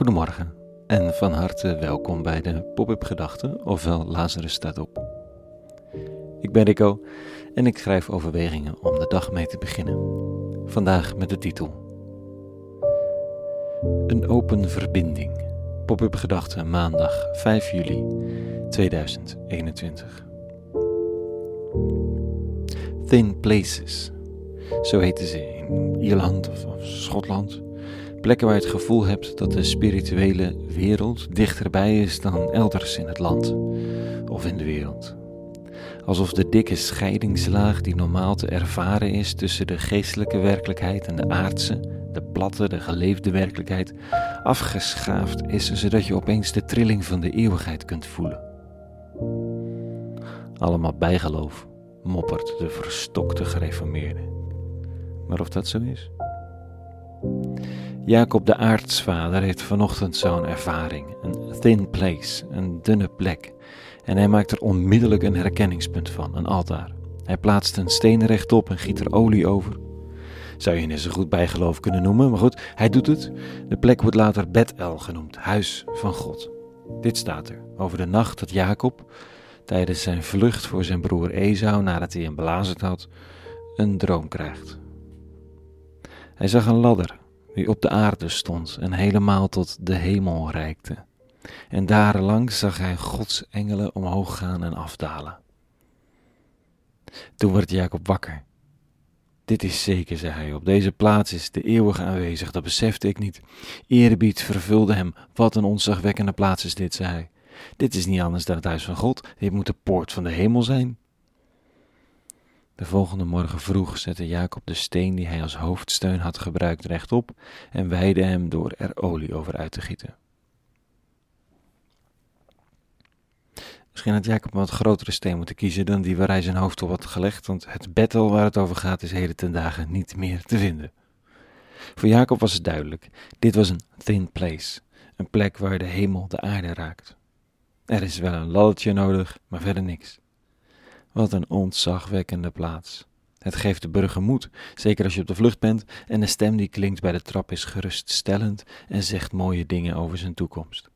Goedemorgen en van harte welkom bij de Pop-up Gedachten, ofwel Lazarus staat op. Ik ben Rico en ik schrijf overwegingen om de dag mee te beginnen. Vandaag met de titel Een open verbinding. Pop-up Gedachten maandag 5 juli 2021. Thin Places, zo heten ze in Ierland of, of Schotland. Plekken waar je het gevoel hebt dat de spirituele wereld dichterbij is dan elders in het land of in de wereld. Alsof de dikke scheidingslaag die normaal te ervaren is tussen de geestelijke werkelijkheid en de aardse, de platte, de geleefde werkelijkheid, afgeschaafd is, zodat je opeens de trilling van de eeuwigheid kunt voelen. Allemaal bijgeloof, moppert de verstokte gereformeerde. Maar of dat zo is? Jacob de aartsvader heeft vanochtend zo'n ervaring. Een thin place, een dunne plek. En hij maakt er onmiddellijk een herkenningspunt van, een altaar. Hij plaatst een steen rechtop en giet er olie over. Zou je het zo goed bijgeloof kunnen noemen, maar goed, hij doet het. De plek wordt later Bethel genoemd, huis van God. Dit staat er over de nacht dat Jacob, tijdens zijn vlucht voor zijn broer Esau nadat hij hem belazerd had, een droom krijgt. Hij zag een ladder die op de aarde stond en helemaal tot de hemel reikte. En daar langs zag hij Gods engelen omhoog gaan en afdalen. Toen werd Jacob wakker. Dit is zeker, zei hij, op deze plaats is de eeuwige aanwezig, dat besefte ik niet. Eerbied vervulde hem, wat een ontzagwekkende plaats is dit, zei hij. Dit is niet anders dan het huis van God, dit moet de poort van de hemel zijn. De volgende morgen vroeg zette Jacob de steen die hij als hoofdsteun had gebruikt rechtop en wijde hem door er olie over uit te gieten. Misschien had Jacob een wat grotere steen moeten kiezen dan die waar hij zijn hoofd op had gelegd, want het battle waar het over gaat is heden ten dagen niet meer te vinden. Voor Jacob was het duidelijk, dit was een thin place, een plek waar de hemel de aarde raakt. Er is wel een laddertje nodig, maar verder niks. Wat een ontzagwekkende plaats. Het geeft de burger moed, zeker als je op de vlucht bent en de stem die klinkt bij de trap is geruststellend en zegt mooie dingen over zijn toekomst.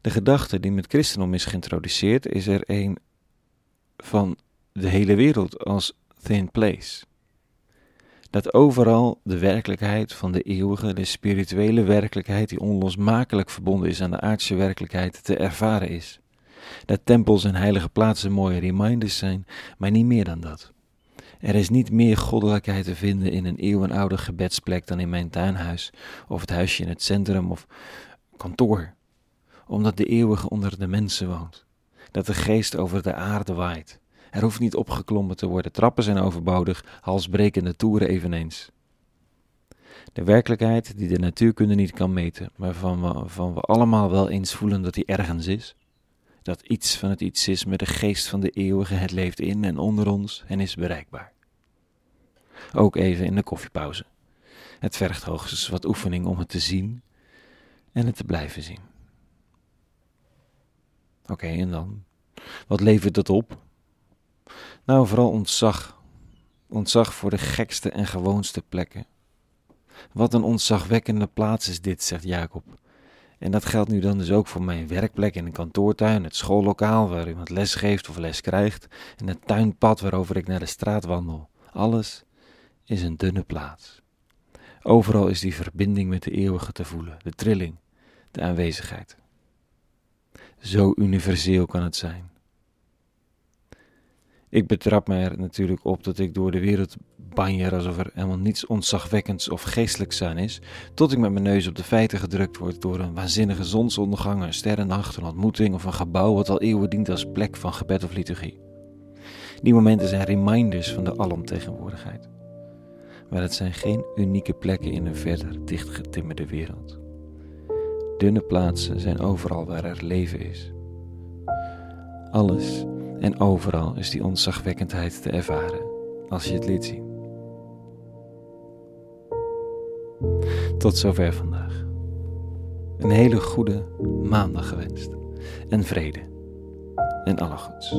De gedachte die met christendom is geïntroduceerd is er een van de hele wereld als thin place. Dat overal de werkelijkheid van de eeuwige, de spirituele werkelijkheid die onlosmakelijk verbonden is aan de aardse werkelijkheid, te ervaren is. Dat tempels en heilige plaatsen mooie reminders zijn, maar niet meer dan dat. Er is niet meer goddelijkheid te vinden in een eeuwenoude gebedsplek dan in mijn tuinhuis, of het huisje in het centrum, of kantoor, omdat de eeuwige onder de mensen woont, dat de geest over de aarde waait. Er hoeft niet opgeklommen te worden, trappen zijn overbodig, halsbrekende toeren eveneens. De werkelijkheid die de natuurkunde niet kan meten, maar van we, van we allemaal wel eens voelen dat die ergens is, dat iets van het iets is met de geest van de eeuwige, het leeft in en onder ons en is bereikbaar. Ook even in de koffiepauze. Het vergt hoogstens wat oefening om het te zien en het te blijven zien. Oké, en dan? Wat levert dat op? Nou, vooral ontzag. Ontzag voor de gekste en gewoonste plekken. Wat een ontzagwekkende plaats is dit, zegt Jacob. En dat geldt nu dan dus ook voor mijn werkplek in een kantoortuin, het schoollokaal waar iemand les geeft of les krijgt, en het tuinpad waarover ik naar de straat wandel. Alles is een dunne plaats. Overal is die verbinding met de eeuwige te voelen, de trilling, de aanwezigheid. Zo universeel kan het zijn. Ik betrap me er natuurlijk op dat ik door de wereld banjer alsof er helemaal niets ontzagwekkends of geestelijks aan is, tot ik met mijn neus op de feiten gedrukt word door een waanzinnige zonsondergang, een sterrennacht, een ontmoeting of een gebouw wat al eeuwen dient als plek van gebed of liturgie. Die momenten zijn reminders van de alomtegenwoordigheid. Maar het zijn geen unieke plekken in een verder dichtgetimmerde wereld. Dunne plaatsen zijn overal waar er leven is. Alles en overal is die ontzagwekkendheid te ervaren als je het liet zien. Tot zover vandaag. Een hele goede maandag gewenst. En vrede. En alle goeds.